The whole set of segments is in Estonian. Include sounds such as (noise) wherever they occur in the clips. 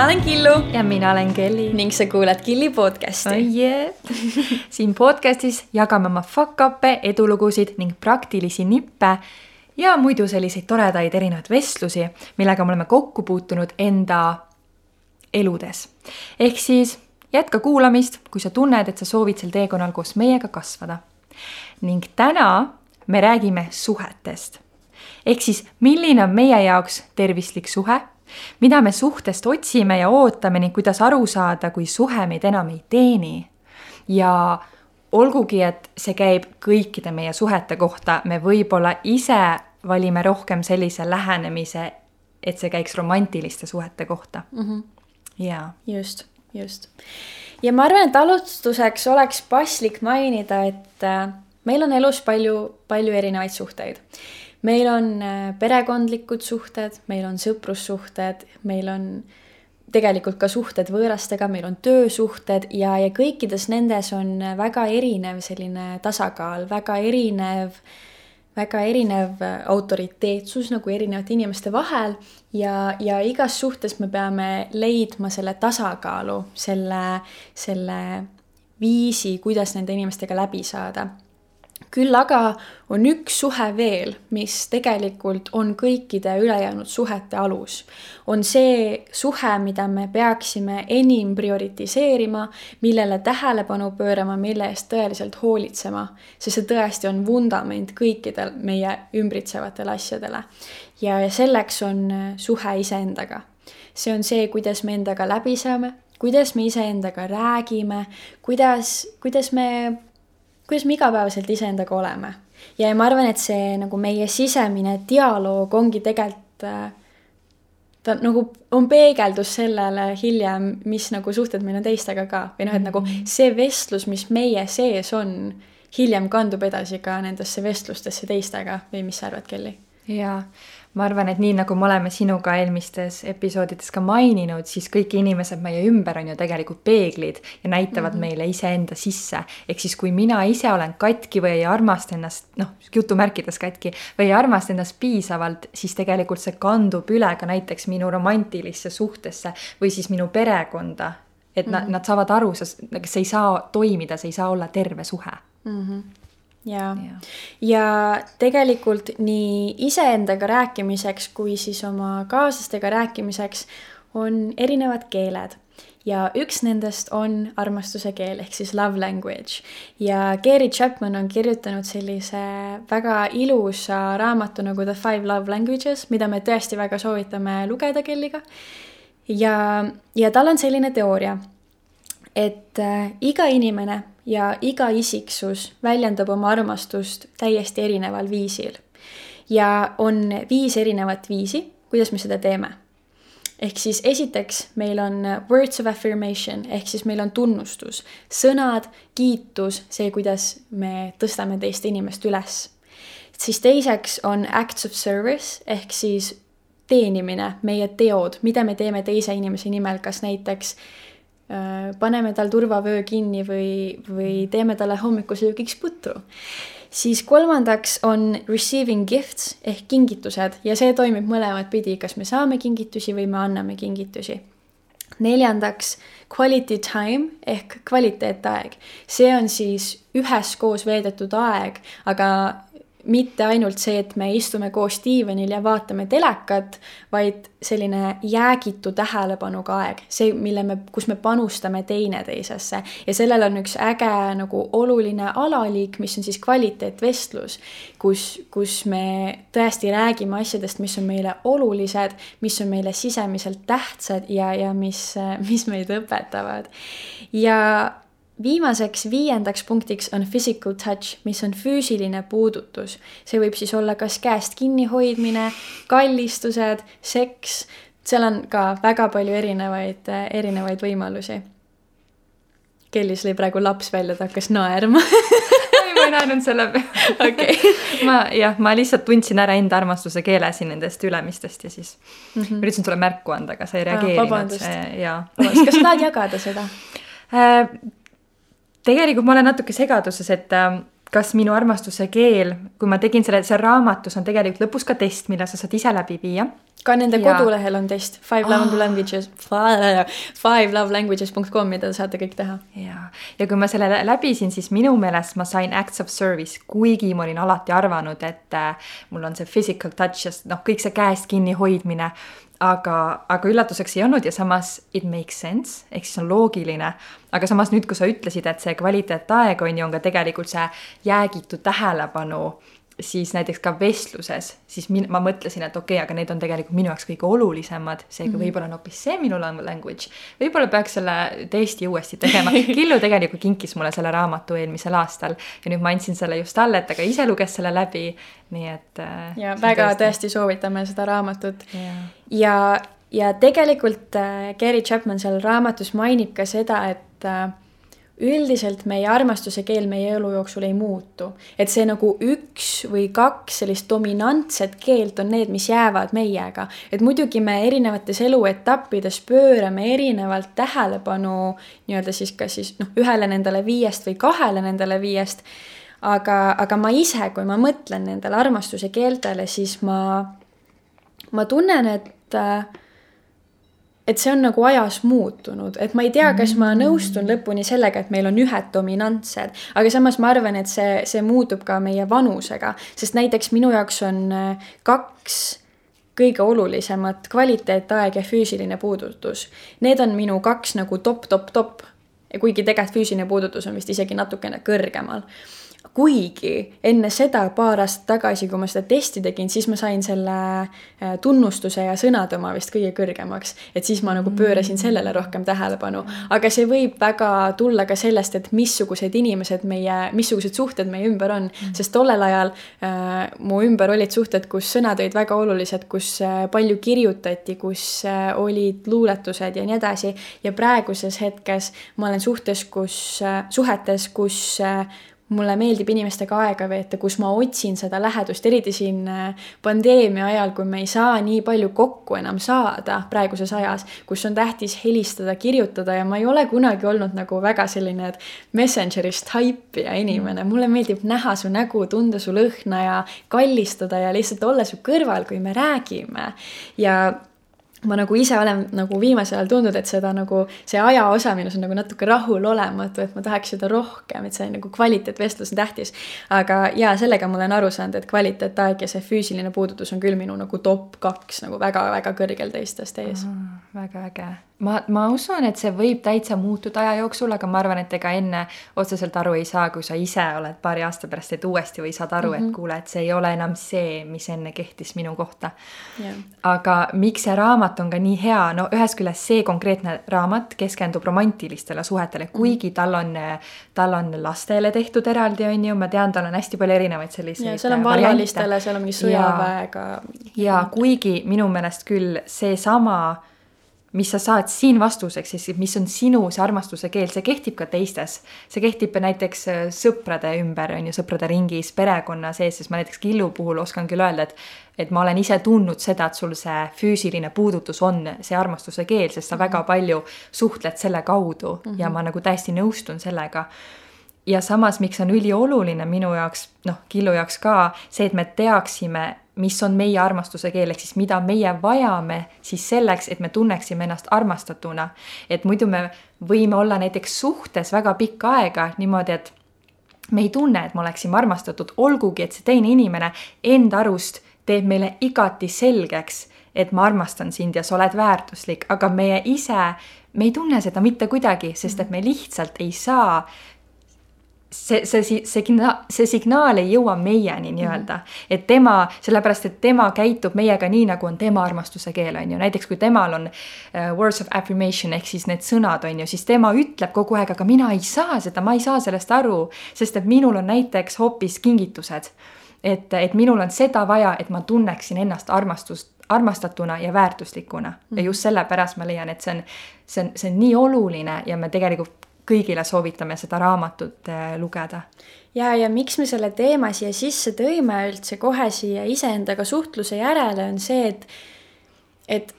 mina olen Killu ja mina olen Kelly ning sa kuulad Killi podcasti oh. Yeah. (laughs) siin podcastis jagame oma fuck-up'e, edulugusid ning praktilisi nippe ja muidu selliseid toredaid erinevaid vestlusi, millega me oleme kokku puutunud enda eludes. ehk siis jätka kuulamist, kui sa tunned, et sa soovid sel teekonnal koos meiega kasvada. ning täna me räägime suhetest. ehk siis, milline on meie jaoks tervislik suhe, mida me suhtest otsime ja ootame ning kuidas aru saada, kui suhe meid enam ei teeni. ja olgugi, et see käib kõikide meie suhete kohta, me võib-olla ise valime rohkem sellise lähenemise, et see käiks romantiliste suhete kohta mm. -hmm. jaa. just just. ja ma arvan, et alustuseks oleks paslik mainida, et äh, meil on elus palju, palju erinevaid suhteid. Meil on äh, perekondlikud suhted, meil on sõprussuhted, meil on tegelikult ka suhted võõrastega, meil on töösuhted ja, ja kõikides nendes on väga erinev selline tasakaal, väga erinev väga erinev äh, autoriteetsus nagu erinevate inimeste vahel ja, ja igas suhtes me peame leidma selle tasakaalu, selle, selle viisi, kuidas nende inimestega läbi saada küll aga on üks suhe veel, mis tegelikult on kõikide ülejäänud suhete alus. on see suhe, mida me peaksime enim prioritiseerima, millele tähelepanu pöörama, mille eest tõeliselt hoolitsema, sest see tõesti on vundament kõikidel meie ümbritsevatele asjadele. ja selleks on suhe iseendaga. see on see, kuidas me endaga läbi saame, kuidas me iseendaga räägime, kuidas, kuidas me kuidas me igapäevaselt iseendaga oleme. ja ma arvan, et see nagu meie sisemine dialoog ongi tegelikult äh, ta nagu on peegeldus sellele hiljem, mis nagu suhted meil on teistega ka või noh, et nagu mhm. see vestlus, mis meie sees on, hiljem kandub edasi ka nendesse vestlustesse teistega või mis sa arvad, Kelly? jaa ma arvan, et nii nagu me oleme sinuga eelmistes episoodides ka maininud, siis kõik inimesed meie ümber on ju tegelikult peeglid ja näitavad mm -hmm. meile iseenda sisse. ehk siis, kui mina ise olen katki või ei armasta ennast, noh, jutumärkides katki, või ei armasta ennast piisavalt, siis tegelikult see kandub üle ka näiteks minu romantilisse suhtesse või siis minu perekonda. et mm -hmm. nad, nad saavad aru, see ei saa toimida, see ei saa olla terve suhe mm. -hmm ja, ja., ja tegelikult nii iseendaga rääkimiseks kui siis oma kaaslastega rääkimiseks on erinevad keeled ja üks nendest on armastuse keel ehk siis love language. ja Gary Chapman on kirjutanud sellise väga ilusa raamatu nagu The Five Love Languages, mida me tõesti väga soovitame lugeda Kelliga. ja, ja tal on selline teooria, et äh, iga inimene ja iga isiksus väljendab oma armastust täiesti erineval viisil. ja on viis erinevat viisi, kuidas me seda teeme. ehk siis esiteks meil on words of affirmation ehk siis meil on tunnustus, sõnad, kiitus, see, kuidas me tõstame teist inimest üles. siis teiseks on acts of service ehk siis teenimine, meie teod, mida me teeme teise inimese nimel, kas näiteks Äh, paneme tal turvavöö kinni või, või teeme talle hommikusöögiks putru. siis kolmandaks on receiving gifts ehk kingitused ja see toimib mõlemat pidi, kas me saame kingitusi või me anname kingitusi. neljandaks quality time ehk kvaliteetaeg, see on siis üheskoos veedetud aeg, aga mitte ainult see, et me istume koos diivanil ja vaatame telekat, vaid selline jäägitu tähelepanuga aeg, see, mille me, kus me panustame teineteisesse ja sellel on üks äge nagu oluline alaliik, mis on siis kvaliteetvestlus, kus, kus me tõesti räägime asjadest, mis on meile olulised, mis on meile sisemiselt tähtsad ja, ja mis, mis meid õpetavad. ja viimaseks viiendaks punktiks on physical touch, mis on füüsiline puudutus. see võib siis olla kas käest kinnihoidmine, kallistused, seks, seal on ka väga palju erinevaid, erinevaid võimalusi. Kellis lõi praegu laps välja, ta hakkas naerma (laughs) ma ei naernud selle peale. okei. (laughs) ma jah, ma lihtsalt tundsin ära enda armastuse keele siin nendest ülemistest ja siis mm -hmm. üritasin sulle märku anda, aga sa ei reageerinud. vabandust. kas sa tahad jagada seda (laughs) äh, tegelikult ma olen natuke segaduses, et äh, kas minu armastuse keel, kui ma tegin selle, see raamatus on tegelikult lõpus ka test, mille sa saad ise läbi viia ka nende ja. kodulehel on test Five oh. Love Languages, fivelovelanguages.com, mida te saate kõik teha. ja, ja kui ma selle läbisin, siis minu meelest ma sain acts of service, kuigi ma olin alati arvanud, et äh, mul on see physical touch ja noh, kõik see käest kinni hoidmine. Aga, aga üllatuseks ei olnud ja samas it makes sense ehk siis on loogiline. aga samas nüüd, kui sa ütlesid, et see kvaliteetaeg on ju, on ka tegelikult see jäägitu tähelepanu siis näiteks ka vestluses, siis min-, ma mõtlesin, et okei okay,, aga need on tegelikult minu jaoks kõige olulisemad, seega mm -hmm. võib-olla on hoopis see minu language. võib-olla peaks selle testi uuesti tegema. (laughs) Killu tegelikult kinkis mulle selle raamatu eelmisel aastal ja nüüd ma andsin selle just talle, et ta ka ise luges selle läbi, nii et. Äh, ja väga tõesti... tõesti soovitame seda raamatut ja, ja, ja tegelikult äh, Gary Chapman seal raamatus mainib ka seda, et äh, üldiselt meie armastuse keel meie elu jooksul ei muutu. et see nagu üks või kaks sellist dominantset keelt on need, mis jäävad meiega. et muidugi me erinevates eluetappides pöörame erinevalt tähelepanu nii-öelda siis kas siis noh, ühele nendele viiest või kahele nendele viiest. aga, aga ma ise, kui ma mõtlen nendele armastuse keeltele, siis ma, ma tunnen, et äh, et see on nagu ajas muutunud, et ma ei tea, kas ma nõustun lõpuni sellega, et meil on ühed dominantsed, aga samas ma arvan, et see, see muutub ka meie vanusega, sest näiteks minu jaoks on äh, kaks kõige olulisemat kvaliteetaeg ja füüsiline puudutus. Need on minu kaks nagu top, top, top. kuigi tegelikult füüsiline puudutus on vist isegi natukene kõrgemal kuigi enne seda paar aastat tagasi, kui ma seda testi tegin, siis ma sain selle äh, tunnustuse ja sõnad oma vist kõige kõrgemaks. et siis ma nagu pöörasin mm. sellele rohkem tähelepanu. aga see võib väga tulla ka sellest, et missugused inimesed meie, missugused suhted meie ümber on. Mm. sest tollel ajal äh, mu ümber olid suhted, kus sõnad olid väga olulised, kus äh, palju kirjutati, kus äh, olid luuletused ja nii edasi. ja praeguses hetkes ma olen suhtes, kus äh,, suhetes, kus äh, mulle meeldib inimestega aega veeta, kus ma otsin seda lähedust, eriti siin äh, pandeemia ajal, kui me ei saa nii palju kokku enam saada praeguses ajas, kus on tähtis helistada, kirjutada ja ma ei ole kunagi olnud nagu väga selline messenger'ist haipija inimene, mulle meeldib näha su nägu, tunda su lõhna ja kallistada ja lihtsalt olla su kõrval, kui me räägime. ja ma nagu ise olen nagu viimasel ajal tundnud, et seda nagu see aja osa minus on nagu natuke rahulolematu, et ma tahaks seda rohkem, et see nagu kvaliteetvestlus on tähtis. aga jaa, sellega ma olen aru saanud, et kvaliteetaeg ja see füüsiline puudutus on küll minu nagu top kaks nagu väga-väga kõrgel teistest ees. väga äge ma, ma usun, et see võib täitsa muutuda aja jooksul, aga ma arvan, et ega enne otseselt aru ei saa, kui sa ise oled paari aasta pärast teed uuesti või saad aru mm, -hmm. et mhm. kuule, et see ei ole enam see, mis enne kehtis minu kohta yeah.. aga miks see raamat on ka nii hea, no ühest küljest see konkreetne raamat keskendub romantilistele suhetele, mhm. kuigi tal on, tal on lastele tehtud eraldi, on ju, ma tean, tal on hästi palju erinevaid selliseid. seal on vallalistele, seal on mingi sõjaväega. ja, ja kuigi minu meelest küll seesama mis sa saad siin vastuseks, siis mis on sinu see armastuse keel, see kehtib ka teistes. see kehtib näiteks äh, sõprade ümber, on ju, sõprade ringis, perekonna sees, sest ma näiteks Killu puhul oskan küll öelda, et et ma olen ise tundnud seda, et sul see füüsiline puudutus on see armastuse keel, sest sa väga mhm. palju suhtled selle kaudu mm -hmm. ja ma nagu täiesti nõustun sellega ja samas, miks on ülioluline minu jaoks, noh, Killu jaoks ka see, et me teaksime, mis on meie armastuse keel, ehk siis mida meie vajame siis selleks, et me tunneksime ennast armastatuna. et muidu me võime olla näiteks suhtes väga pikka aega niimoodi, et me ei tunne, et me oleksime armastatud, olgugi et see teine inimene enda arust teeb meile igati selgeks, et ma armastan sind ja sa oled väärtuslik, aga meie ise, me ei tunne seda mitte kuidagi, sest et me lihtsalt ei saa see, see, see, see, see signaal ei jõua meieni nii-öelda mm. -hmm. et tema, sellepärast et tema käitub meiega nii, nagu on tema armastuse keel, on ju, näiteks kui temal on uh, words of affirmation ehk siis need sõnad, on ju, siis tema ütleb kogu aeg, aga mina ei saa seda, ma ei saa sellest aru, sest et minul on näiteks hoopis kingitused. et, et minul on seda vaja, et ma tunneksin ennast armastust armastatuna ja väärtuslikuna mm. -hmm. ja just sellepärast ma leian, et see on, see on, see on nii oluline ja me tegelikult kõigile soovitame seda raamatut äh, lugeda. ja, ja miks me selle teema siia sisse tõime üldse kohe siia iseendaga suhtluse järele, on see, et, et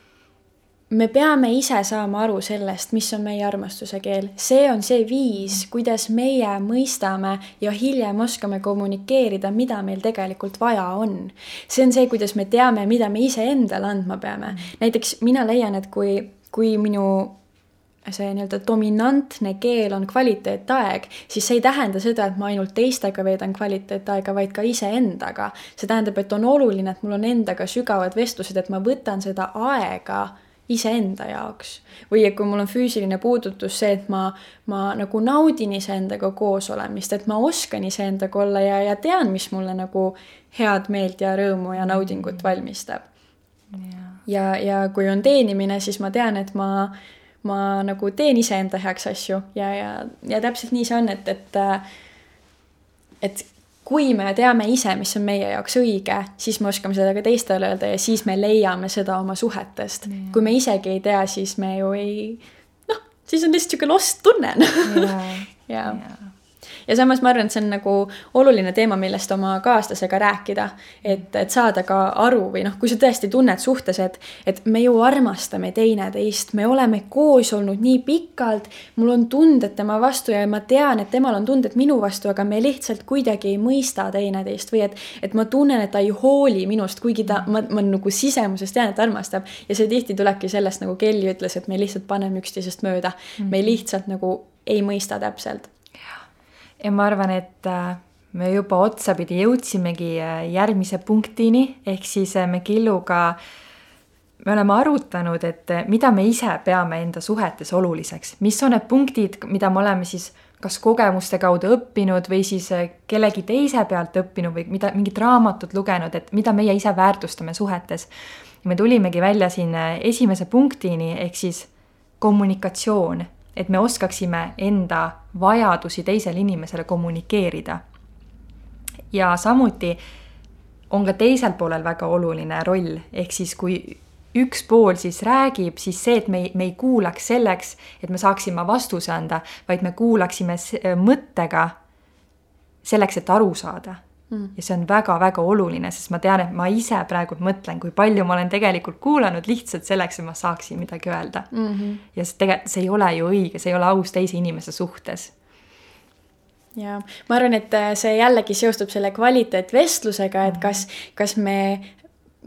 me peame ise saama aru sellest, mis on meie armastuse keel, see on see viis, kuidas meie mõistame ja hiljem oskame kommunikeerida, mida meil tegelikult vaja on. see on see, kuidas me teame, mida me iseendale andma peame. näiteks mina leian, et kui, kui minu see nii-öelda dominantne keel on kvaliteetaeg, siis see ei tähenda seda, et ma ainult teistega veedan kvaliteetaega, vaid ka iseendaga. see tähendab, et on oluline, et mul on endaga sügavad vestlused, et ma võtan seda aega iseenda jaoks. või et kui mul on füüsiline puudutus, see, et ma, ma nagu naudin iseendaga koos olemist, et ma oskan iseendaga olla ja, ja tean, mis mulle nagu head meelt ja rõõmu ja naudingut valmistab. ja, ja kui on teenimine, siis ma tean, et ma, ma nagu teen iseenda heaks asju ja, ja, ja täpselt nii see on, et, et et kui me teame ise, mis on meie jaoks õige, siis me oskame seda ka teistele öelda ja siis me leiame seda oma suhetest. kui me isegi ei tea, siis me ju ei, noh, siis on lihtsalt niisugune lost tunne. ja, (laughs) ja ja samas ma arvan, et see on nagu oluline teema, millest oma kaaslasega rääkida. et, et saada ka aru või noh, kui sa tõesti tunned suhtes, et, et me ju armastame teineteist, me oleme koos olnud nii pikalt. mul on tunded tema vastu ja ma tean, et temal on tunded minu vastu, aga me lihtsalt kuidagi ei mõista teineteist või et, et ma tunnen, et ta ei hooli minust, kuigi ta, ma, ma nagu sisemuses tean, et ta armastab. ja see tihti tulebki sellest, nagu Kelly ütles, et me lihtsalt paneme üksteisest mööda mm. -hmm. me lihtsalt nagu ei mõista täpselt ja ma arvan, et äh, me juba otsapidi jõudsimegi äh, järgmise punktini, ehk siis äh, me Killuga, me oleme arutanud, et mida me ise peame enda suhetes oluliseks, mis on need punktid, mida me oleme siis kas kogemuste kaudu õppinud või siis kellegi teise pealt õppinud või mida, mingit raamatut lugenud, et mida meie ise väärtustame suhetes. me tulimegi välja siin esimese punktini, ehk siis kommunikatsioon. Et me oskaksime enda vajadusi teisele inimesele kommunikeerida. ja samuti on ka teisel poolel väga oluline roll, ehk siis kui üks pool siis räägib, siis see, et me ei, me ei kuulaks selleks, et me saaksime vastuse anda, vaid me kuulaksime mõttega selleks, et aru saada mm.. ja see on väga-väga oluline, sest ma tean, et ma ise praegu mõtlen, kui palju ma olen tegelikult kuulanud lihtsalt selleks, et ma saaksin midagi öelda mm. -hmm. ja see tegelikult, see ei ole ju õige, see ei ole aus teise inimese suhtes ja ma arvan, et äh, see jällegi seostub selle kvaliteetvestlusega, et kas, kas me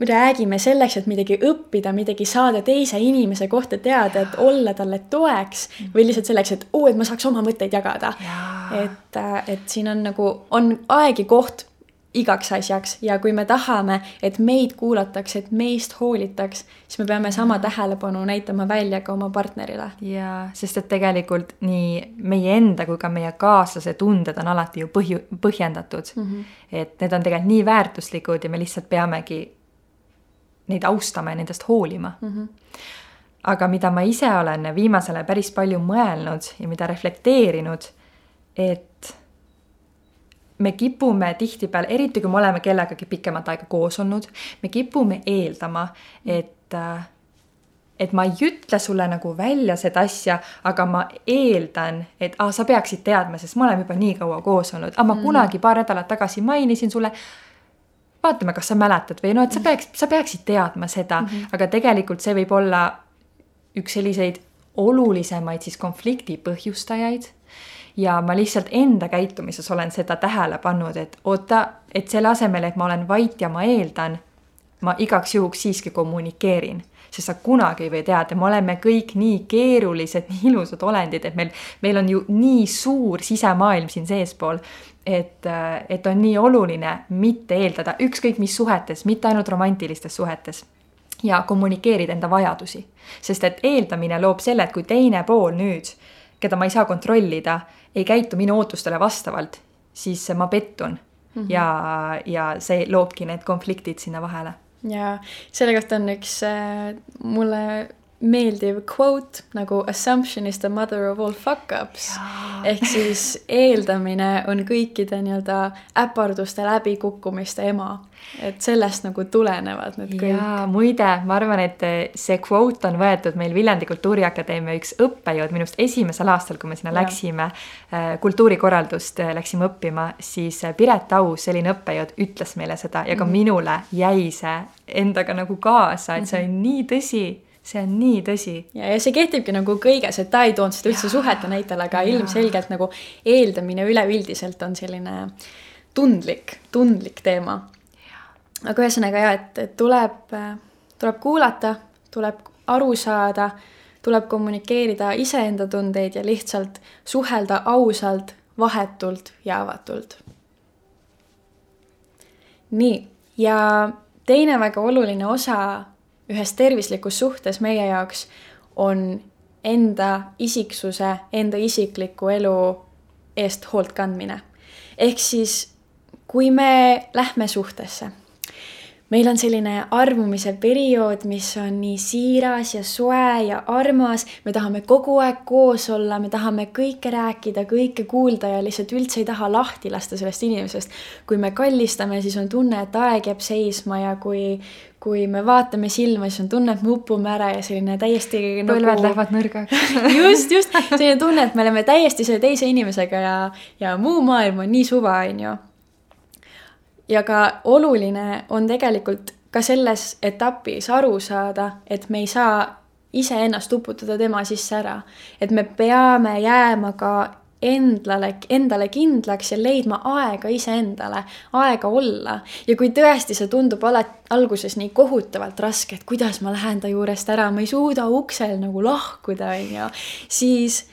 räägime selleks, et midagi õppida, midagi saada teise inimese kohta teada, et olla talle toeks või lihtsalt selleks, et oo, et ma saaks oma mõtteid jagada. et, äh, et siin on nagu, on aeg ja koht igaks asjaks ja kui me tahame, et meid kuulatakse, et meist hoolitaks, siis me peame sama tähelepanu näitama välja ka oma partnerile. jaa, sest et tegelikult nii meie enda kui ka meie kaaslase tunded on alati ju põhju, põhjendatud mm. -hmm. et need on tegelikult nii väärtuslikud ja me lihtsalt peamegi neid austama ja nendest hoolima mm. -hmm. aga mida ma ise olen viimasel ajal päris palju mõelnud ja mida reflekteerinud, et me kipume tihtipeale, eriti kui me oleme kellegagi pikemat aega koos olnud, me kipume eeldama, et et ma ei ütle sulle nagu välja seda asja, aga ma eeldan, et aa, sa peaksid teadma, sest me oleme juba nii kaua koos olnud, aga ma mm. kunagi paar nädalat tagasi mainisin sulle. vaatame, kas sa mäletad või no, et sa peaks, sa peaksid teadma seda mm, -hmm. aga tegelikult see võib olla üks selliseid olulisemaid siis konflikti põhjustajaid ja ma lihtsalt enda käitumises olen seda tähele pannud, et oota, et selle asemel, et ma olen vait ja ma eeldan, ma igaks juhuks siiski kommunikeerin sest sa kunagi ei või teada, me oleme kõik nii keerulised, nii ilusad olendid, et meil, meil on ju nii suur sisemaailm siin seespool. et, et on nii oluline mitte eeldada ükskõik mis suhetes, mitte ainult romantilistes suhetes ja kommunikeerida enda vajadusi. sest et eeldamine loob selle, et kui teine pool nüüd, keda ma ei saa kontrollida, ei käitu minu ootustele vastavalt, siis ma pettun mm. -hmm. ja, ja see loobki need konfliktid sinna vahele. ja selle kohta on üks äh, mulle meeldiv quote nagu assumption is the mother of all fuck ups. ehk siis eeldamine on kõikide nii-öelda äparduste läbikukkumiste ema et sellest nagu tulenevad need kõik. jaa, muide, ma arvan, et see quote on võetud meil Viljandi Kultuuriakadeemia üks õppejõud minu arust esimesel aastal, kui me sinna ja. läksime äh, kultuurikorraldust äh, läksime õppima, siis äh, Piret Au, selline õppejõud, ütles meile seda ja ka mm -hmm. minule jäi see endaga nagu kaasa, et see on nii tõsi see on nii tõsi. ja, ja see kehtibki nagu kõiges, et ta ei toonud seda üldse suhete näitel, aga ja. ilmselgelt nagu eeldamine üleüldiselt on selline tundlik, tundlik teema. aga ühesõnaga ja, et, et tuleb, tuleb kuulata, tuleb aru saada, tuleb kommunikeerida iseenda tundeid ja lihtsalt suhelda ausalt, vahetult ja avatult. nii, ja teine väga oluline osa ühes tervislikus suhtes meie jaoks on enda isiksuse, enda isikliku elu eest hoolt kandmine. ehk siis, kui me lähme suhtesse meil on selline armumise periood, mis on nii siiras ja soe ja armas, me tahame kogu aeg koos olla, me tahame kõike rääkida, kõike kuulda ja lihtsalt üldse ei taha lahti lasta sellest inimesest. kui me kallistame, siis on tunne, et aeg jääb seisma ja kui, kui me vaatame silma, siis on tunne, et me upume ära ja selline täiesti nagu... põlved lähevad nõrgaks (laughs) just, just, selline tunne, et me oleme täiesti selle teise inimesega ja, ja muu maailm on nii suva, on ju ja ka oluline on tegelikult ka selles etapis aru saada, et me ei saa iseennast uputada tema sisse ära. et me peame jääma ka endale, endale kindlaks ja leidma aega iseendale, aega olla. ja kui tõesti see tundub alati alguses nii kohutavalt raske, et kuidas ma lähen ta juurest ära, ma ei suuda uksel nagu lahkuda, on ju, siis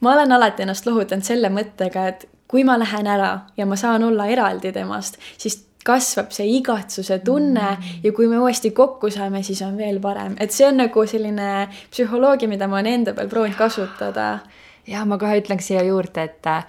ma olen alati ennast lohutanud selle mõttega, et kui ma lähen ära ja ma saan olla eraldi temast, siis kasvab see igatsuse tunne mm. ja kui me uuesti kokku saame, siis on veel parem, et see on nagu selline psühholoogia, mida ma olen enda peal proovinud kasutada. ja ma kohe ütlen siia juurde, et äh,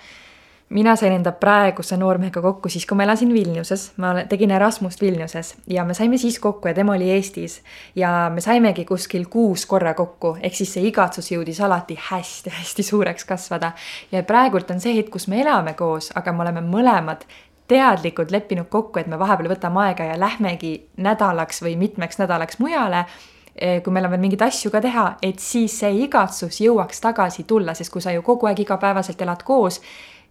mina sain enda praeguse noormehega kokku siis, kui ma elasin Vilniuses, ma tegin Erasmust Vilniuses ja me saime siis kokku ja tema oli Eestis. ja me saimegi kuskil kuus korra kokku, ehk siis see igatsus jõudis alati hästi-hästi suureks kasvada. ja praegult on see hetk, kus me elame koos, aga me oleme mõlemad teadlikult leppinud kokku, et me vahepeal võtame aega ja lähmegi nädalaks või mitmeks nädalaks mujale eh, kui meil on veel mingeid asju ka teha, et siis see igatsus jõuaks tagasi tulla, sest kui sa ju kogu aeg igapäevaselt elad koos,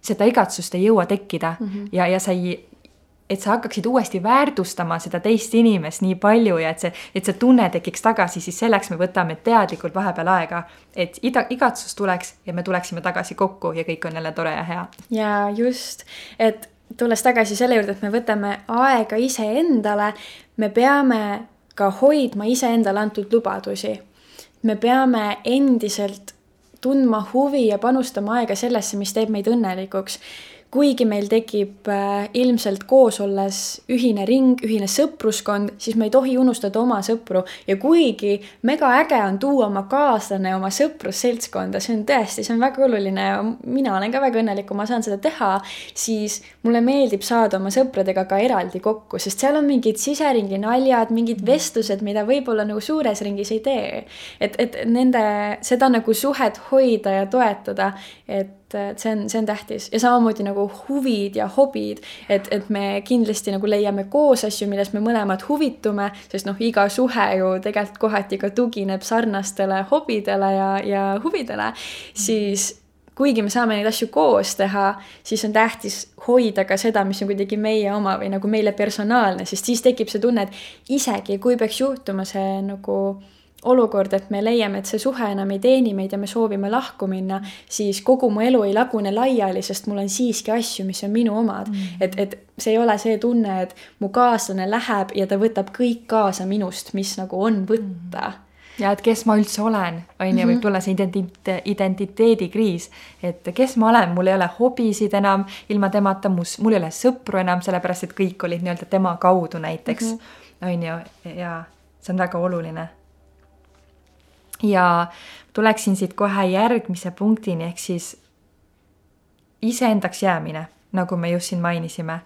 seda igatsust ei jõua tekkida mm -hmm. ja, ja sa ei, et sa hakkaksid uuesti väärtustama seda teist inimest nii palju ja et see, et see tunne tekiks tagasi, siis selleks me võtame teadlikult vahepeal aega, et ida, igatsus tuleks ja me tuleksime tagasi kokku ja kõik on jälle tore ja hea. ja just, et tulles tagasi selle juurde, et me võtame aega iseendale, me peame ka hoidma iseendale antud lubadusi. me peame endiselt tundma huvi ja panustama aega sellesse, mis teeb meid õnnelikuks kuigi meil tekib äh, ilmselt koos olles ühine ring, ühine sõpruskond, siis me ei tohi unustada oma sõpru ja kuigi megaäge on tuua oma kaaslane oma sõprusseltskonda, see on tõesti, see on väga oluline ja mina olen ka väga õnnelik, kui ma saan seda teha, siis mulle meeldib saada oma sõpradega ka eraldi kokku, sest seal on mingid siseringi naljad, mingid vestlused, mida võib-olla nagu suures ringis ei tee. et, et nende, seda nagu suhet hoida ja toetada, et et see on, see on tähtis. Ja samamoodi nagu huvid ja hobid, et, et me kindlasti nagu leiame koos asju, millest me mõlemad huvitume, sest noh, iga suhe ju tegelikult kohati ka tugineb sarnastele hobidele ja, ja huvidele, siis kuigi me saame neid asju koos teha, siis on tähtis hoida ka seda, mis on kuidagi meie oma või nagu meile personaalne, sest siis tekib see tunne, et isegi kui peaks juhtuma see nagu olukord, et me leiame, et see suhe enam ei teeni meid ja me soovime lahku minna, siis kogu mu elu ei lagune laiali, sest mul on siiski asju, mis on minu omad. Mm.. et, et see ei ole see tunne, et mu kaaslane läheb ja ta võtab kõik kaasa minust, mis nagu on võtta. Mm. Ja et kes ma üldse olen, on ju, võib mhm. tulla see identi-, identiteedikriis, et kes ma olen, mul ei ole hobisid enam ilma temata, mus, mul ei ole sõpru enam, sellepärast et kõik olid nii-öelda tema kaudu näiteks, mhm. on ju, ja see on väga oluline ja tuleksin siit kohe järgmise punktini, ehk siis iseendaks jäämine, nagu me just siin mainisime.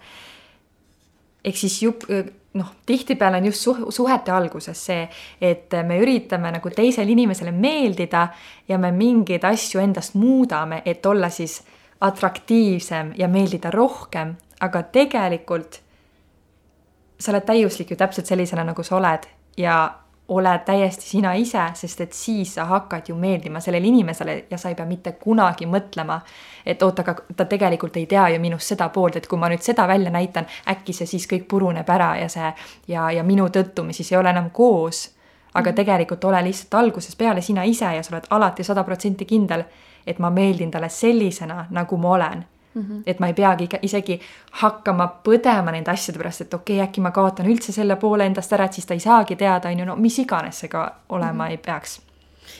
ehk siis jup-, noh, tihtipeale on just suh-, suhete alguses see, et me üritame nagu teisele inimesele meeldida ja me mingeid asju endast muudame, et olla siis atraktiivsem ja meeldida rohkem, aga tegelikult sa oled täiuslik ju täpselt sellisena, nagu sa oled ja oled täiesti sina ise, sest et siis sa hakkad ju meeldima sellele inimesele ja sa ei pea mitte kunagi mõtlema, et oot, aga ta tegelikult ei tea ju minust seda poolt, et kui ma nüüd seda välja näitan, äkki see siis kõik puruneb ära ja see ja, ja minu tõttu me siis ei ole enam koos. aga -hmm. tegelikult ole lihtsalt algusest peale sina ise ja sa oled alati sada protsenti kindel, et ma meeldin talle sellisena, nagu ma olen Mm -hmm. et ma ei peagi isegi hakkama põdema nende asjade pärast, et okei okay,, äkki ma kaotan üldse selle poole endast ära, et siis ta ei saagi teada, on ju, no mis iganes see ka olema mm -hmm. ei peaks.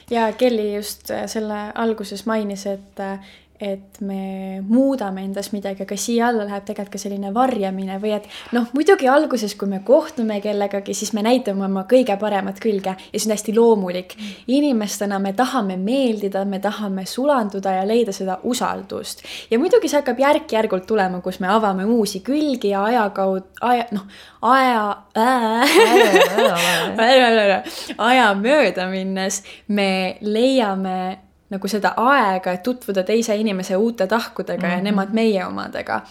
ja Kelly just äh, selle alguses mainis, et äh, et me muudame endas midagi, aga siia alla läheb tegelikult ka selline varjamine või et noh, muidugi alguses, kui me kohtume kellegagi, siis me näitame oma kõige paremat külge ja see on hästi loomulik. inimestena me tahame meeldida, me tahame sulanduda ja leida seda usaldust. ja muidugi see hakkab järk-järgult tulema, kus me avame uusi külgi ja aja kaudu, aja, noh, aja äh,, (laughs) aja mööda minnes me leiame nagu seda aega, et tutvuda teise inimese uute tahkudega mm -hmm. ja mhm. nemad meie omadega.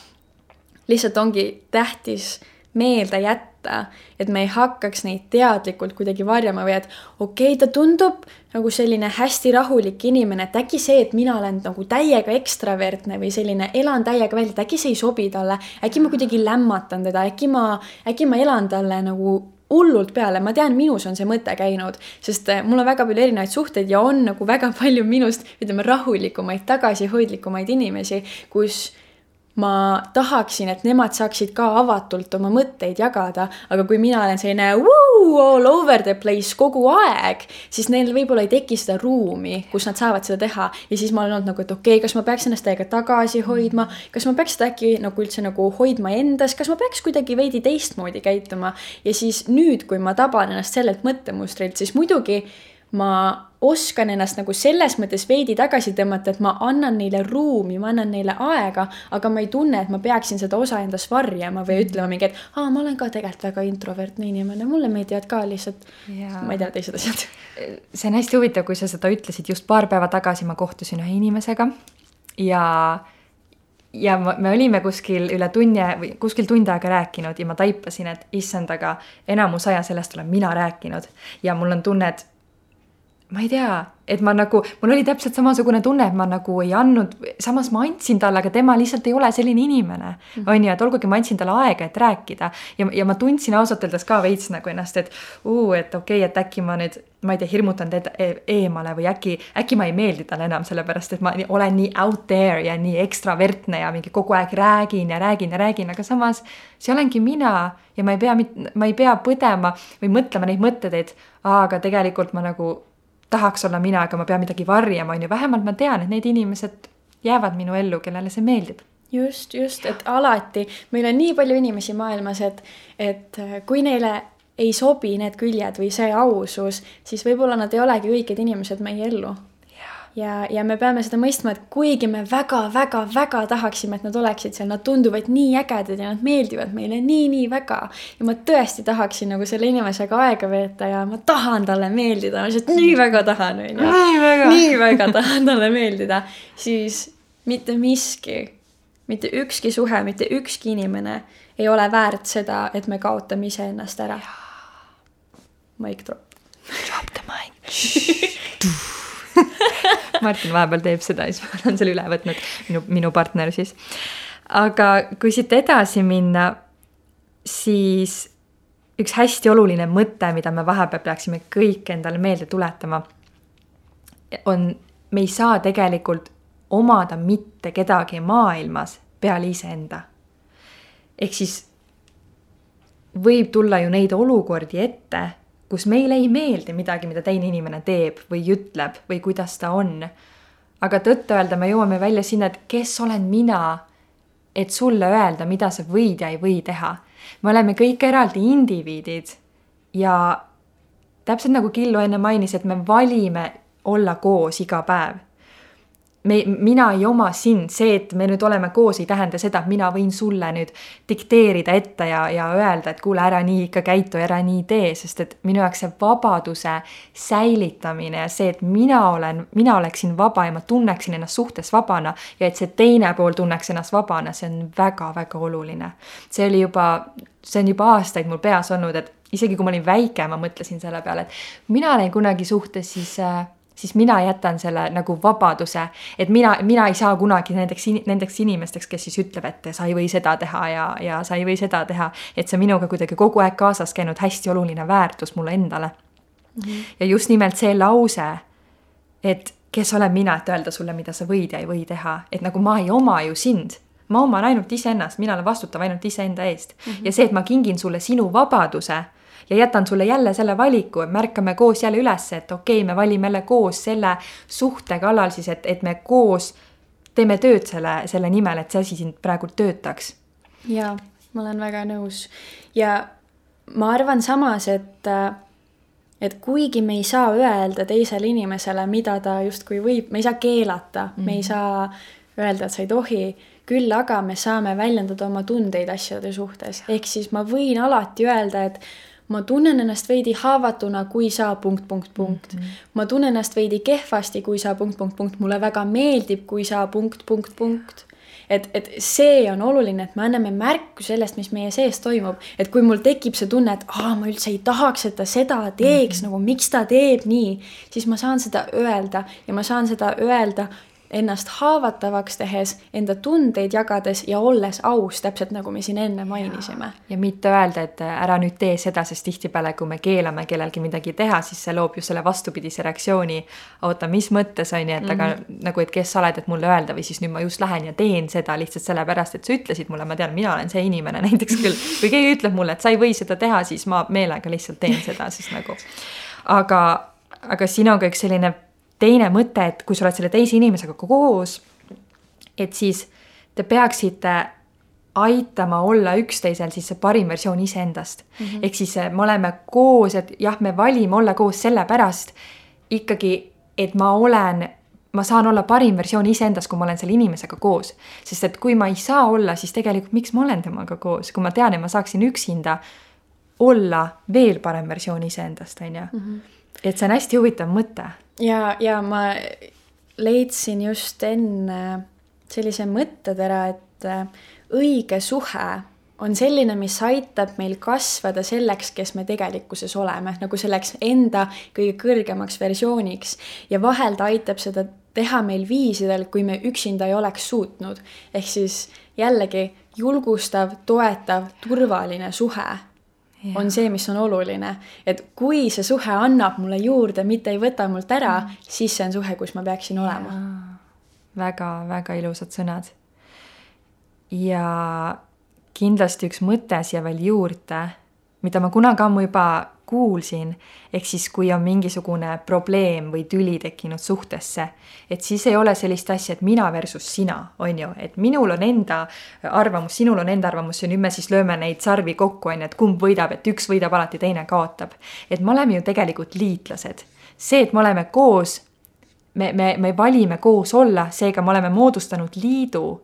lihtsalt ongi tähtis meelde jätta, et me ei hakkaks neid teadlikult kuidagi varjama või et okei okay,, ta tundub nagu selline hästi rahulik inimene, et äkki see, et mina olen nagu täiega ekstravertne või selline elan täiega välja, et äkki see ei sobi talle, äkki ma kuidagi lämmatan teda, äkki ma, äkki ma elan talle nagu hullult peale, ma tean, minus on see mõte käinud, sest äh, mul on väga palju erinevaid suhteid ja on nagu väga palju minust, ütleme, rahulikumaid, tagasihoidlikumaid inimesi, kus ma tahaksin, et nemad saaksid ka avatult oma mõtteid jagada, aga kui mina olen selline all over the place kogu aeg, siis neil võib-olla ei teki seda ruumi, kus nad saavad seda teha. ja siis ma olen olnud nagu, et okei okay,, kas ma peaks ennast täiega tagasi hoidma, kas ma peaks seda äkki nagu üldse nagu hoidma endas, kas ma peaks kuidagi veidi teistmoodi käituma. ja siis nüüd, kui ma taban ennast sellelt mõttemustrilt, siis muidugi ma oskan ennast nagu selles mõttes veidi tagasi tõmmata, et ma annan neile ruumi, ma annan neile aega, aga ma ei tunne, et ma peaksin seda osa endast varjama või ütlema mingi, et aa, ma olen ka tegelikult väga introvertne inimene, mulle meeldivad ka lihtsalt, ma ei tea, teised asjad. (laughs) see on hästi huvitav, kui sa seda ütlesid, just paar päeva tagasi ma kohtusin ühe inimesega ja ja me olime kuskil üle tunni või kuskil tund aega rääkinud ja ma taipasin, et issand, aga enamus aja sellest olen mina rääkinud. Ja mul on tunne, et ma ei tea, et ma nagu, mul oli täpselt samasugune tunne, et ma nagu ei andnud, samas ma andsin talle, aga tema lihtsalt ei ole selline inimene. -hmm. on ju, et olgugi ma andsin talle aega, et rääkida ja, ja ma tundsin ausalt öeldes ka veits nagu ennast, et uu, et okei okay,, et äkki ma nüüd, ma ei tea, hirmutan teda e eemale või äkki, äkki ma ei meeldi talle enam, sellepärast et ma olen nii out there ja nii ekstravertne ja mingi kogu aeg räägin ja räägin ja räägin, aga samas see olengi mina ja ma ei pea, ma ei pea põdema või mõtlema neid mõtteid, et aa, aga tegelikult ma nagu tahaks olla mina, aga ma pean midagi varjama, on ju, vähemalt ma tean, et need inimesed jäävad minu ellu, kellele see meeldib. Just, just, et alati, meil on nii palju inimesi maailmas, et, et kui neile ei sobi need küljed või see ausus, siis võib-olla nad ei olegi õiged inimesed meie ellu ja, ja me peame seda mõistma, et kuigi me väga-väga-väga tahaksime, et nad oleksid seal, nad tunduvad nii ägedad ja nad meeldivad meile nii-nii väga. ja ma tõesti tahaksin nagu selle inimesega aega veeta ja ma tahan talle meeldida, ma lihtsalt nii väga tahan, on ju. nii väga, nii väga tahan talle meeldida, siis mitte miski, mitte ükski suhe, mitte ükski inimene ei ole väärt seda, et me kaotame iseennast ära. Mic drop. Drop the mic (laughs) (laughs) Martin vahepeal teeb seda, siis ma olen selle üle võtnud, minu, minu partner siis. aga kui siit edasi minna, siis üks hästi oluline mõte, mida me vahepeal peaksime kõik endale meelde tuletama, on, me ei saa tegelikult omada mitte kedagi maailmas peale iseenda. ehk siis võib tulla ju neid olukordi ette kus meile ei meeldi midagi, mida teine inimene teeb või ütleb või kuidas ta on. aga tõtt-öelda me jõuame välja sinna, et kes olen mina, et sulle öelda, mida sa võid ja ei või teha. me oleme kõik eraldi indiviidid ja täpselt nagu Killu enne mainis, et me valime olla koos iga päev me, mina ei oma sind, see, et me nüüd oleme koos, ei tähenda seda, et mina võin sulle nüüd dikteerida ette ja, ja öelda, et kuule, ära nii ikka käitu, ära nii tee, sest et minu jaoks see vabaduse säilitamine ja see, et mina olen, mina oleksin vaba ja ma tunneksin ennast suhtes vabana ja et see teine pool tunneks ennast vabana, see on väga-väga oluline. see oli juba, see on juba aastaid mul peas olnud, et isegi kui ma olin väike, ma mõtlesin selle peale, et mina olen kunagi suhtes, siis äh, siis mina jätan selle nagu vabaduse, et mina, mina ei saa kunagi nendeks, nendeks inimesteks, kes siis ütleb, et sa ei või seda teha ja, ja sa ei või seda teha. et see minuga kuidagi kogu aeg kaasas käinud hästi oluline väärtus mulle endale. mm. -hmm. ja just nimelt see lause, et kes olen mina, et öelda sulle, mida sa võid ja ei või teha, et nagu ma ei oma ju sind ma oman ainult iseennast, mina olen vastutav ainult iseenda eest mm. -hmm. ja see, et ma kingin sulle sinu vabaduse ja jätan sulle jälle selle valiku, et märkame koos jälle üles, et okei okay,, me valime jälle koos selle suhte kallal siis, et, et me koos teeme tööd selle, selle nimel, et see asi siin praegu töötaks. jaa, ma olen väga nõus ja ma arvan samas, et et kuigi me ei saa öelda teisele inimesele, mida ta justkui võib, me ei saa keelata mm, -hmm. me ei mhm. saa öelda, et sa ei tohi, küll aga me saame väljendada oma tundeid asjade suhtes, ehk siis ma võin alati öelda, et ma tunnen ennast veidi haavatuna, kui sa punkt, punkt, punkt mm. -hmm. ma tunnen ennast veidi kehvasti, kui sa punkt, punkt, punkt, mulle väga meeldib, kui sa punkt, punkt, punkt et, et see on oluline, et me anname märku sellest, mis meie sees toimub, et kui mul tekib see tunne, et aa, ma üldse ei tahaks, et ta seda teeks mm, -hmm. nagu miks ta teeb nii, siis ma saan seda öelda ja ma saan seda öelda ennast haavatavaks tehes, enda tundeid jagades ja olles aus, täpselt nagu me siin enne mainisime. ja mitte öelda, et ära nüüd tee seda, sest tihtipeale, kui me keelame kellelgi midagi teha, siis see loob just selle vastupidise reaktsiooni. oota, mis mõttes on ju, et mm -hmm. aga nagu, et kes sa oled, et mulle öelda või siis nüüd ma just lähen ja teen seda lihtsalt sellepärast, et sa ütlesid mulle, ma tean, mina olen see inimene (laughs) näiteks küll. kui keegi ütleb mulle, et sa ei või seda teha, siis ma meelega lihtsalt teen seda siis nagu. aga, aga siin on ka üks selline teine mõte, et kui sa oled selle teise inimesega koos, et siis te peaksite aitama olla üksteisel siis see parim versioon iseendast mm -hmm.. ehk siis me oleme koos, et jah, me valime olla koos sellepärast ikkagi, et ma olen, ma saan olla parim versioon iseendast, kui ma olen selle inimesega koos. sest et kui ma ei saa olla, siis tegelikult miks ma olen temaga koos, kui ma tean, et ma saaksin üksinda olla veel parem versioon iseendast, on ju. Mhm. et see on hästi huvitav mõte ja, ja ma leidsin just enne sellise mõttetera, et äh, õige suhe on selline, mis aitab meil kasvada selleks, kes me tegelikkuses oleme, nagu selleks enda kõige kõrgemaks versiooniks. ja vahel ta aitab seda teha meil viisidel, kui me üksinda ei oleks suutnud. ehk siis jällegi julgustav, toetav, turvaline suhe Ja. on see, mis on oluline. et kui see suhe annab mulle juurde, mitte ei võta mult ära mm., siis see on suhe, kus ma peaksin ja. olema. väga-väga ilusad sõnad. ja kindlasti üks mõte siia veel juurde, mida ma kunagi ammu juba kuulsin, ehk siis kui on mingisugune probleem või tüli tekkinud suhtesse, et siis ei ole sellist asja, et mina versus sina, on ju, et minul on enda arvamus, sinul on enda arvamus ja nüüd me siis lööme neid sarvi kokku, on ju, et kumb võidab, et üks võidab alati, teine kaotab. et me oleme ju tegelikult liitlased. see, et me oleme koos, me, me, me valime koos olla, seega me oleme moodustanud liidu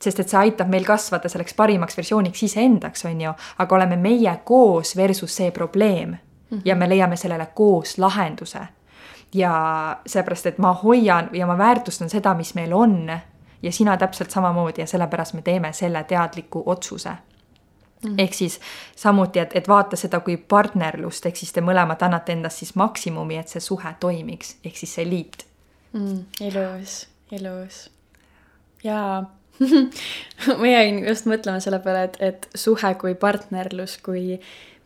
sest et see aitab meil kasvada selleks parimaks versiooniks iseendaks, on ju, aga oleme meie koos versus see probleem mm -hmm. ja me leiame sellele koos lahenduse. ja seepärast, et ma hoian ja ma väärtustan seda, mis meil on ja sina täpselt samamoodi ja sellepärast me teeme selle teadliku otsuse mm. -hmm. ehk siis samuti, et, et vaata seda kui partnerlust, ehk siis te mõlemad annate endast siis maksimumi, et see suhe toimiks, ehk siis see liit mm,. ilus, ilus. jaa ma jäin just mõtlema selle peale, et, et suhe kui partnerlus, kui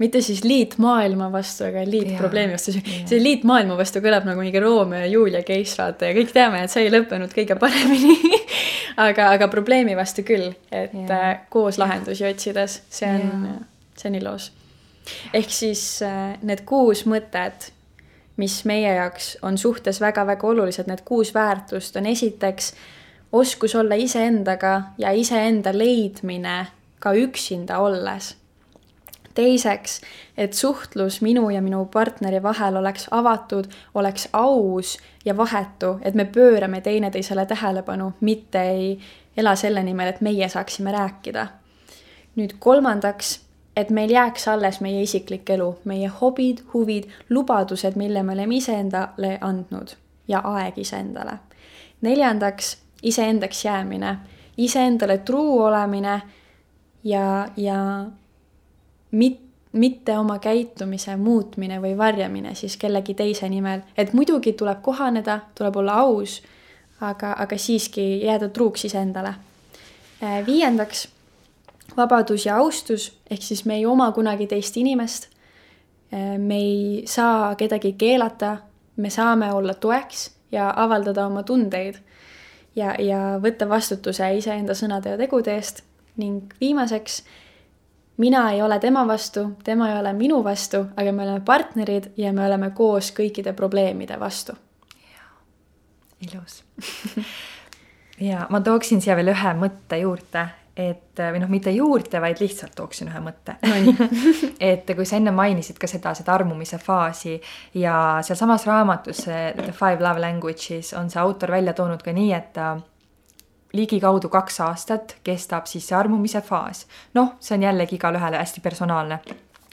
mitte siis liit maailma vastu, aga liit ja, probleemi vastu. see liit maailma vastu kõlab nagu mingi Romeo ja Julia case vaata ja kõik teame, et see ei lõppenud kõige paremini (laughs) aga, aga probleemi vastu küll, et ja. äh, koos lahendusi otsides, see on, see on ilus. ehk siis äh, need kuus mõtet, mis meie jaoks on suhtes väga-väga olulised, need kuus väärtust on esiteks äh, oskus olla iseendaga ja iseenda leidmine ka üksinda olles. teiseks, et suhtlus minu ja minu partneri vahel oleks avatud, oleks aus ja vahetu, et me pöörame teineteisele tähelepanu, mitte ei ela selle nimel, et meie saaksime rääkida. nüüd kolmandaks, et meil jääks alles meie isiklik elu, meie hobid, huvid, lubadused, mille me oleme iseendale andnud ja aeg iseendale. neljandaks iseendaks jäämine, iseendale truu olemine ja, ja mit-, mitte oma käitumise muutmine või varjamine siis kellegi teise nimel, et muidugi tuleb kohaneda, tuleb olla aus, aga, aga siiski jääda truuks iseendale. Äh, viiendaks, vabadus ja austus, ehk siis me ei oma kunagi teist inimest. me ei saa kedagi keelata, me saame olla toeks ja avaldada oma tundeid ja, ja võtta vastutuse iseenda sõnade ja tegude eest. Ning viimaseks, mina ei ole tema vastu, tema ei ole minu vastu, aga me oleme partnerid ja me oleme koos kõikide probleemide vastu. ilus. (laughs) Ja ma tooksin siia veel ühe mõtte juurde, et või noh, mitte juurde, vaid lihtsalt tooksin ühe mõtte no. (laughs) et kui sa enne mainisid ka seda, seda armumise faasi ja sealsamas raamatus The Five Love Languages on see autor välja toonud ka nii, et ligikaudu kaks aastat kestab siis see armumise faas. noh, see on jällegi igale hästi personaalne,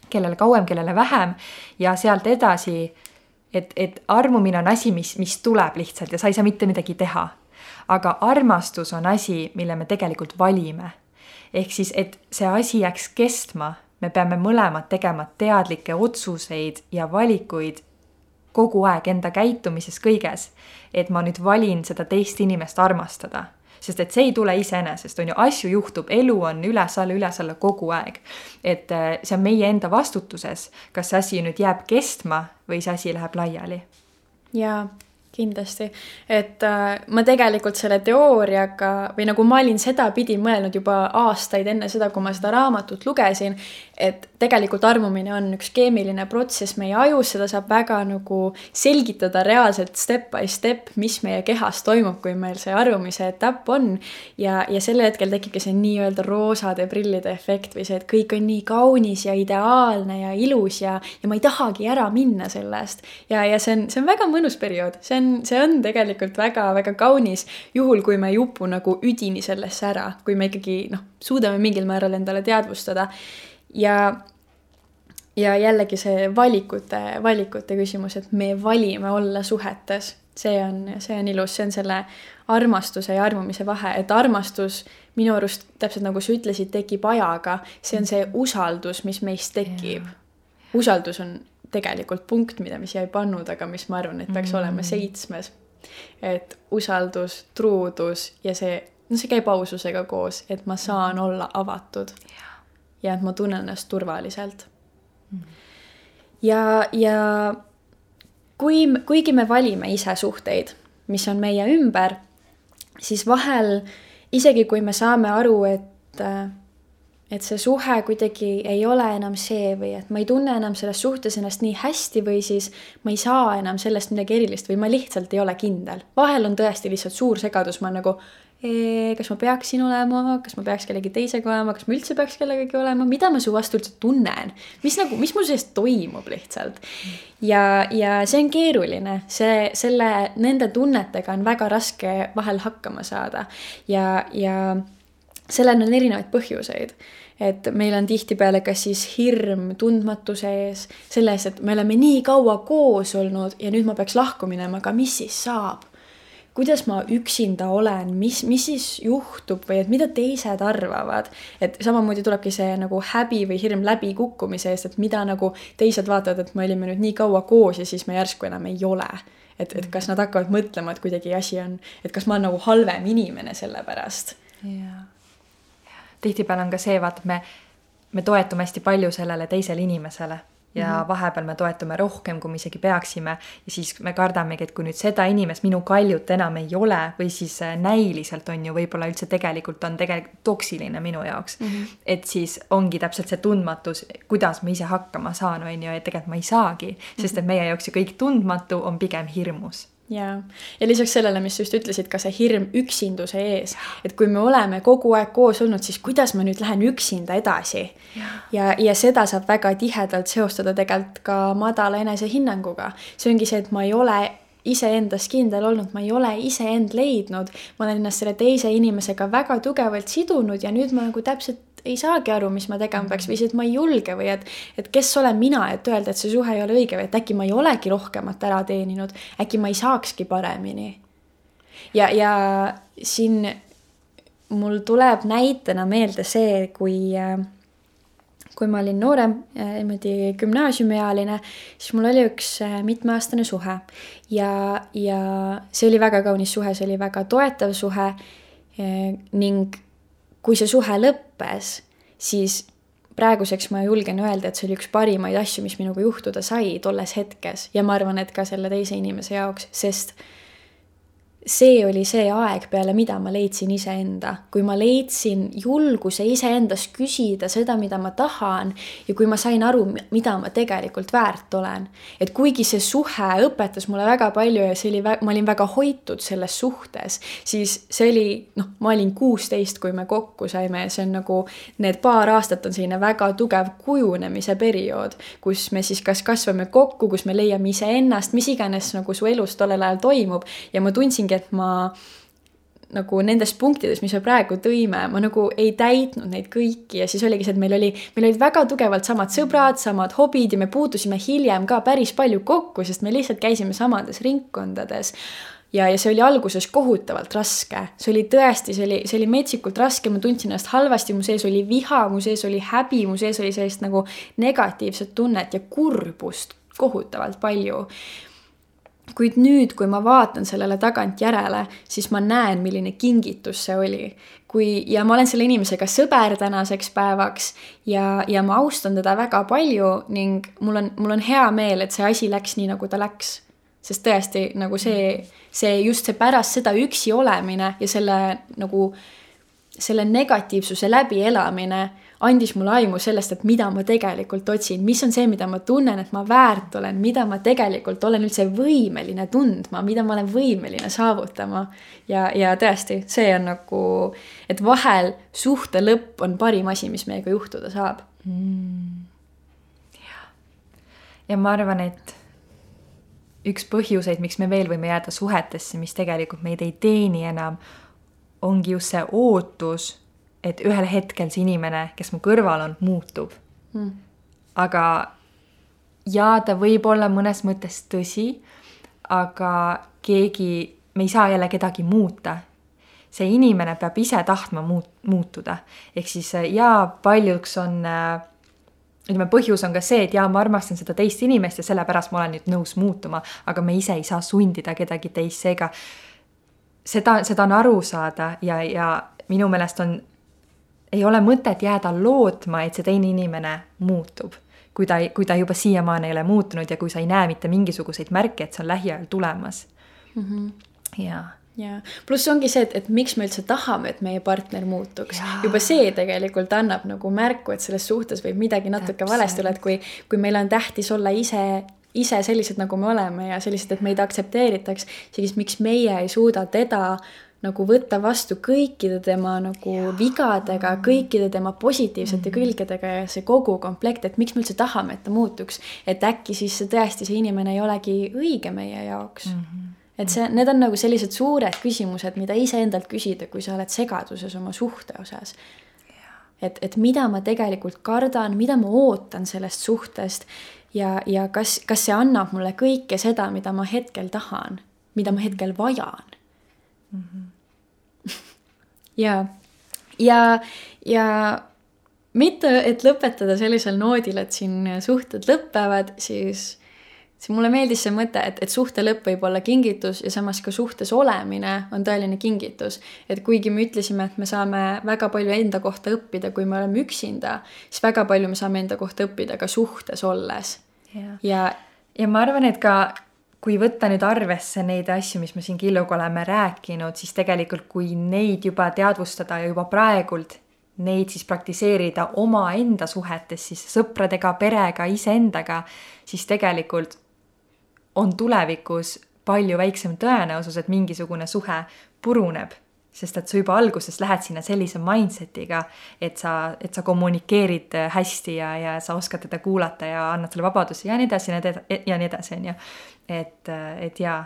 kellele kauem, kellele vähem ja sealt edasi, et, et armumine on asi, mis, mis tuleb lihtsalt ja sa ei saa mitte midagi teha. Aga armastus on asi, mille me tegelikult valime. ehk siis, et see asi jääks kestma, me peame mõlemad tegema teadlikke otsuseid ja valikuid kogu aeg enda käitumises kõiges, et ma nüüd valin seda teist inimest armastada sest et see ei tule iseenesest, on ju, asju juhtub, elu on üles-alla, üles-alla kogu aeg. et äh, see on meie enda vastutuses, kas see asi nüüd jääb kestma või see asi läheb laiali. jaa kindlasti, et äh, ma tegelikult selle teooriaga või nagu ma olin sedapidi mõelnud juba aastaid enne seda, kui ma seda raamatut lugesin, et tegelikult armumine on üks keemiline protsess meie ajus, seda saab väga nagu selgitada reaalselt step by step, mis meie kehas toimub, kui meil see armumise etapp on. ja, ja sel hetkel tekibki see nii-öelda roosade prillide efekt või see, et kõik on nii kaunis ja ideaalne ja ilus ja, ja ma ei tahagi ära minna sellest. ja, ja see on, see on väga mõnus periood, see on on, see on tegelikult väga-väga kaunis, juhul kui me ei upu nagu üdini sellesse ära, kui me ikkagi noh, suudame mingil määral endale teadvustada. Ja ja jällegi see valikute, valikute küsimus, et me valime olla suhetes, see on, see on ilus, see on selle armastuse ja armumise vahe, et armastus minu arust täpselt nagu sa ütlesid, tekib ajaga, see on see usaldus, mis meis tekib. Usaldus on tegelikult punkt, mida me siia ei pannud, aga mis ma arvan, et peaks mm. olema seitsmes. et usaldus, truudus ja see, no see käib aususega koos, et ma saan olla avatud. ja et ma tunnen ennast turvaliselt mm.. ja, ja kui, kuigi me valime ise suhteid, mis on meie ümber, siis vahel isegi kui me saame aru, et et see suhe kuidagi ei ole enam see või et ma ei tunne enam selles suhtes ennast nii hästi või siis ma ei saa enam sellest midagi erilist või ma lihtsalt ei ole kindel. vahel on tõesti lihtsalt suur segadus, ma nagu kas ma peaksin olema, kas ma peaks kellegi teisega olema, kas ma üldse peaks kellegagi olema, mida ma su vastu üldse tunnen, mis nagu, mis mul sees toimub lihtsalt. ja, ja see on keeruline, see, selle, nende tunnetega on väga raske vahel hakkama saada. Ja, ja sellel on erinevaid põhjuseid. et meil on tihtipeale kas siis hirm tundmatuse ees, selle ees, et me oleme nii kaua koos olnud ja nüüd ma peaks lahku minema, aga mis siis saab? kuidas ma üksinda olen, mis, mis siis juhtub või et mida teised arvavad. et samamoodi tulebki see nagu häbi või hirm läbikukkumise eest, et mida nagu teised vaatavad, et me olime nüüd nii kaua koos ja siis me järsku enam ei ole. et, et kas nad hakkavad mõtlema, et kuidagi asi on, et kas ma olen nagu halvem inimene selle pärast. jaa tihtipeale on ka see, vaata, et me, me toetume hästi palju sellele teisele inimesele ja mm -hmm. vahepeal me toetume rohkem, kui me isegi peaksime. ja siis me kardamegi, et kui nüüd seda inimest, minu kaljut enam ei ole või siis äh, näiliselt on ju, võib-olla üldse tegelikult on tegelikult toksiline minu jaoks mm. -hmm. et siis ongi täpselt see tundmatus, kuidas ma ise hakkama saan, on ju, ja tegelikult ma ei saagi, sest et meie jaoks ju kõik tundmatu on pigem hirmus jaa, ja lisaks sellele, mis sa just ütlesid, ka see hirm üksinduse ees, et kui me oleme kogu aeg koos olnud, siis kuidas ma nüüd lähen üksinda edasi. ja, ja seda saab väga tihedalt seostada tegelikult ka madala enesehinnanguga. see ongi see, et ma ei ole iseendas kindel olnud, ma ei ole iseend leidnud, ma olen ennast selle teise inimesega väga tugevalt sidunud ja nüüd ma nagu täpselt ei saagi aru, mis ma tegema peaks või siis, et ma ei julge või et, et kes olen mina, et öelda, et see suhe ei ole õige või et äkki ma ei olegi rohkemat ära teeninud, äkki ma ei saakski paremini. ja, ja siin mul tuleb näitena meelde see, kui kui ma olin noorem, niimoodi gümnaasiumiealine, siis mul oli üks mitmeaastane suhe ja, ja see oli väga kaunis suhe, see oli väga toetav suhe ning kui see suhe lõppes, siis praeguseks ma julgen öelda, et see oli üks parimaid asju, mis minuga juhtuda sai tolles hetkes. Ja ma arvan, et ka selle teise inimese jaoks, sest see oli see aeg, peale mida ma leidsin iseenda, kui ma leidsin julguse iseendas küsida seda, mida ma tahan ja kui ma sain aru, mida ma tegelikult väärt olen. et kuigi see suhe õpetas mulle väga palju ja see oli, ma olin väga hoitud selles suhtes, siis see oli, noh, ma olin kuusteist, kui me kokku saime ja see on nagu, need paar aastat on selline väga tugev kujunemise periood, kus me siis kas kasvame kokku, kus me leiame iseennast, mis iganes nagu su elus tollel ajal toimub ja ma tundsingi, et ma nagu nendest punktidest, mis me praegu tõime, ma nagu ei täitnud neid kõiki ja siis oligi see, et meil oli, meil olid väga tugevalt samad sõbrad, samad hobid ja me puutusime hiljem ka päris palju kokku, sest me lihtsalt käisime samades ringkondades. ja, ja see oli alguses kohutavalt raske, see oli tõesti, see oli, see oli metsikult raske, ma tundsin ennast halvasti, mu sees oli viha, mu sees oli häbi, mu sees oli sellist nagu negatiivset tunnet ja kurbust kohutavalt palju kuid nüüd, kui ma vaatan sellele tagantjärele, siis ma näen, milline kingitus see oli. kui, ja ma olen selle inimesega sõber tänaseks päevaks ja, ja ma austan teda väga palju ning mul on, mul on hea meel, et see asi läks nii, nagu ta läks. sest tõesti nagu see, see just see pärast seda üksi olemine ja selle nagu selle negatiivsuse läbielamine andis mulle aimu sellest, et mida ma tegelikult otsin, mis on see, mida ma tunnen, et ma väärt olen, mida ma tegelikult olen üldse võimeline tundma, mida ma olen võimeline saavutama. ja, ja tõesti, see on nagu, et vahel suhte lõpp on parim asi, mis meiega juhtuda saab. Mm.. jah, ja ma arvan, et üks põhjuseid, miks me veel võime jääda suhetesse, mis tegelikult meid ei teeni enam, ongi just see ootus et ühel hetkel see inimene, kes mu kõrval on, muutub mm.. aga jaa, ta võib olla mõnes mõttes tõsi, aga keegi, me ei saa jälle kedagi muuta. see inimene peab ise tahtma muut-, muutuda. ehk siis jaa, paljuks on ütleme, põhjus on ka see, et jaa, ma armastan seda teist inimest ja sellepärast ma olen nüüd nõus muutuma, aga me ise ei saa sundida kedagi teist, seega seda, seda on aru saada ja, ja minu meelest on ei ole mõtet jääda lootma, et see teine inimene muutub. kui ta, kui ta juba siiamaani ei ole muutunud ja kui sa ei näe mitte mingisuguseid märke, et see on lähiajal tulemas mm. -hmm. jaa ja pluss ongi see, et, et miks me üldse tahame, et meie partner muutuks. juba see tegelikult annab nagu märku, et selles suhtes võib midagi natuke Täpselt. valesti olla, et kui, kui meil on tähtis olla ise ise sellised, nagu me oleme ja sellised, et meid aktsepteeritaks, siis miks meie ei suuda teda nagu võtta vastu kõikide tema nagu ja. vigadega, kõikide tema positiivsete mm -hmm. külgedega ja see kogu komplekt, et miks me üldse tahame, et ta muutuks. et äkki siis see tõesti, see inimene ei olegi õige meie jaoks mm. -hmm. et see, need on nagu sellised suured küsimused, mida iseendalt küsida, kui sa oled segaduses oma suhte osas. et, et mida ma tegelikult kardan, mida ma ootan sellest suhtest ja, ja kas, kas see annab mulle kõike seda, mida ma hetkel tahan, mida ma hetkel vajan mm. -hmm. Ja, ja, ja mitte, et lõpetada sellisel noodil, et siin suhted lõpevad, siis, siis mulle meeldis see mõte, et, et suhte lõpp võib olla kingitus ja samas ka suhtes olemine on tõeline kingitus. et kuigi me ütlesime, et me saame väga palju enda kohta õppida, kui me oleme üksinda, siis väga palju me saame enda kohta õppida ka suhtes olles. ja, ja, ja ma arvan, et ka kui võtta nüüd arvesse neid asju, mis me siin Killuga oleme rääkinud, siis tegelikult kui neid juba teadvustada ja juba praegult neid siis praktiseerida omaenda suhetes siis sõpradega, perega, iseendaga, siis tegelikult on tulevikus palju väiksem tõenäosus, et mingisugune suhe puruneb sest et sa juba alguses lähed sinna sellise mindset'iga, et sa, et sa kommunikeerid hästi ja, ja sa oskad teda kuulata ja annad talle vabadusi ja nii edasi ja nii edasi on ju. et, et jaa.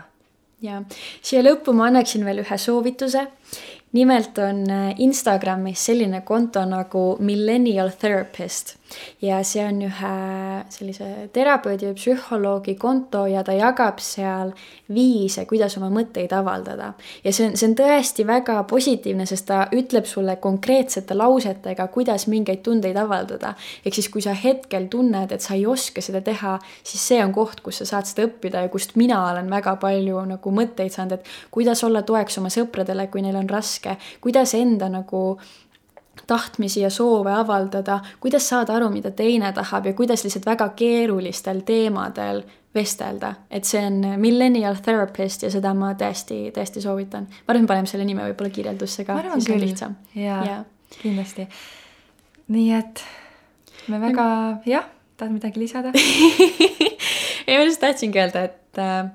ja siia lõppu ma annaksin veel ühe soovituse nimelt on äh, Instagramis selline konto nagu Millennial Therapist ja see on ühe sellise terapeudi või psühholoogi konto ja ta jagab seal viise, kuidas oma mõtteid avaldada. ja see on, see on tõesti väga positiivne, sest ta ütleb sulle konkreetsete lausetega, kuidas mingeid tundeid avaldada. ehk siis, kui sa hetkel tunned, et sa ei oska seda teha, siis see on koht, kus sa saad seda õppida ja kust mina olen väga palju nagu mõtteid saanud, et kuidas olla toeks oma sõpradele, kui neil on raske kuidas enda nagu tahtmisi ja soove avaldada, kuidas saada aru, mida teine tahab ja kuidas lihtsalt väga keerulistel teemadel vestelda, et see on millennial therapist ja seda ma tõesti, tõesti soovitan. ma arvan, paneme selle nime võib-olla kirjeldusse ka, siis on lihtsam. jaa ja., kindlasti. nii et me väga, jah, tahad midagi lisada (laughs) ei, ma lihtsalt tahtsingi öelda, et, äh,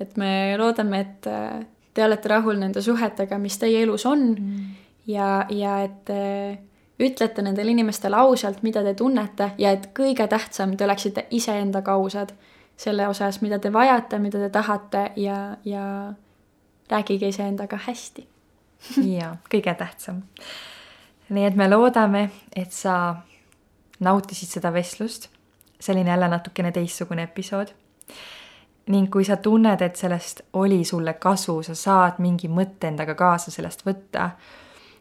et me loodame, et äh, te olete rahul nende suhetega, mis teie elus on mm. Ja, ja et äh, ütlete nendele inimestele ausalt, mida te tunnete ja et kõige tähtsam, te oleksite iseendaga ausad selle osas, mida te vajate, mida te tahate ja, ja rääkige iseendaga hästi (laughs) jaa, kõige tähtsam. nii et me loodame, et sa nautisid seda vestlust. selline jälle natukene teistsugune episood. ning kui sa tunned, et sellest oli sulle kasu, sa saad mingi mõtte endaga kaasa sellest võtta.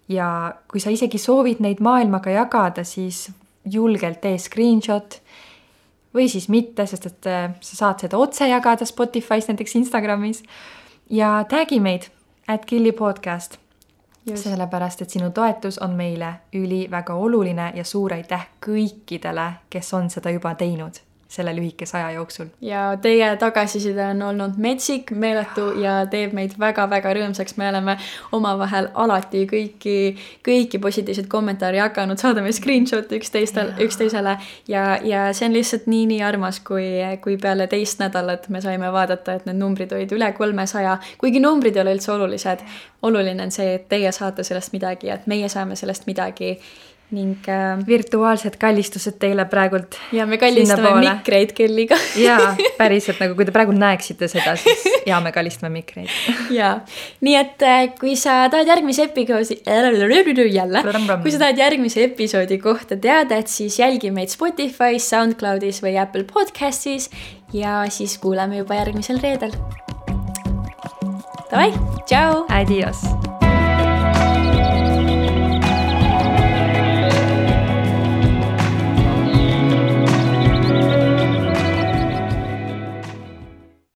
Ja kui sa isegi soovid neid maailmaga jagada, siis julgelt tee screenshot või siis mitte, sest et äh, sa saad seda otse jagada Spotify's, näiteks Instagramis. ja tag'i meid, at Killi podcast. sellepärast, et sinu toetus on meile üliväga oluline ja suur aitäh kõikidele, kes on seda juba teinud selle lühikese aja jooksul. ja teie tagasiside on olnud metsik, meeletu ja teeb meid väga-väga rõõmsaks, me oleme omavahel alati kõiki, kõiki positiivseid kommentaare jaganud, saadame screenshot'e üksteistel, üksteisele ja, ja see on lihtsalt nii-nii armas, kui, kui peale teist nädalat me saime vaadata, et need numbrid olid üle kolmesaja, kuigi numbrid ei ole üldse olulised. oluline on see, et teie saate sellest midagi ja et meie saame sellest midagi ning äh, virtuaalsed kallistused teile praegult. ja me kallistame mikreid kelliga. (laughs) Jaa, päriselt nagu, kui te praegu näeksite seda, siis jaa, me kallistame mikreid. (laughs) Jaa, nii et äh, kui sa tahad järgmise episoodi, (laughs) jälle, kui sa tahad järgmise episoodi kohta teada, et siis jälgi meid Spotify's, SoundCloudis või Apple Podcastis. Ja siis kuuleme juba järgmisel reedel. Davai, tšau. Adios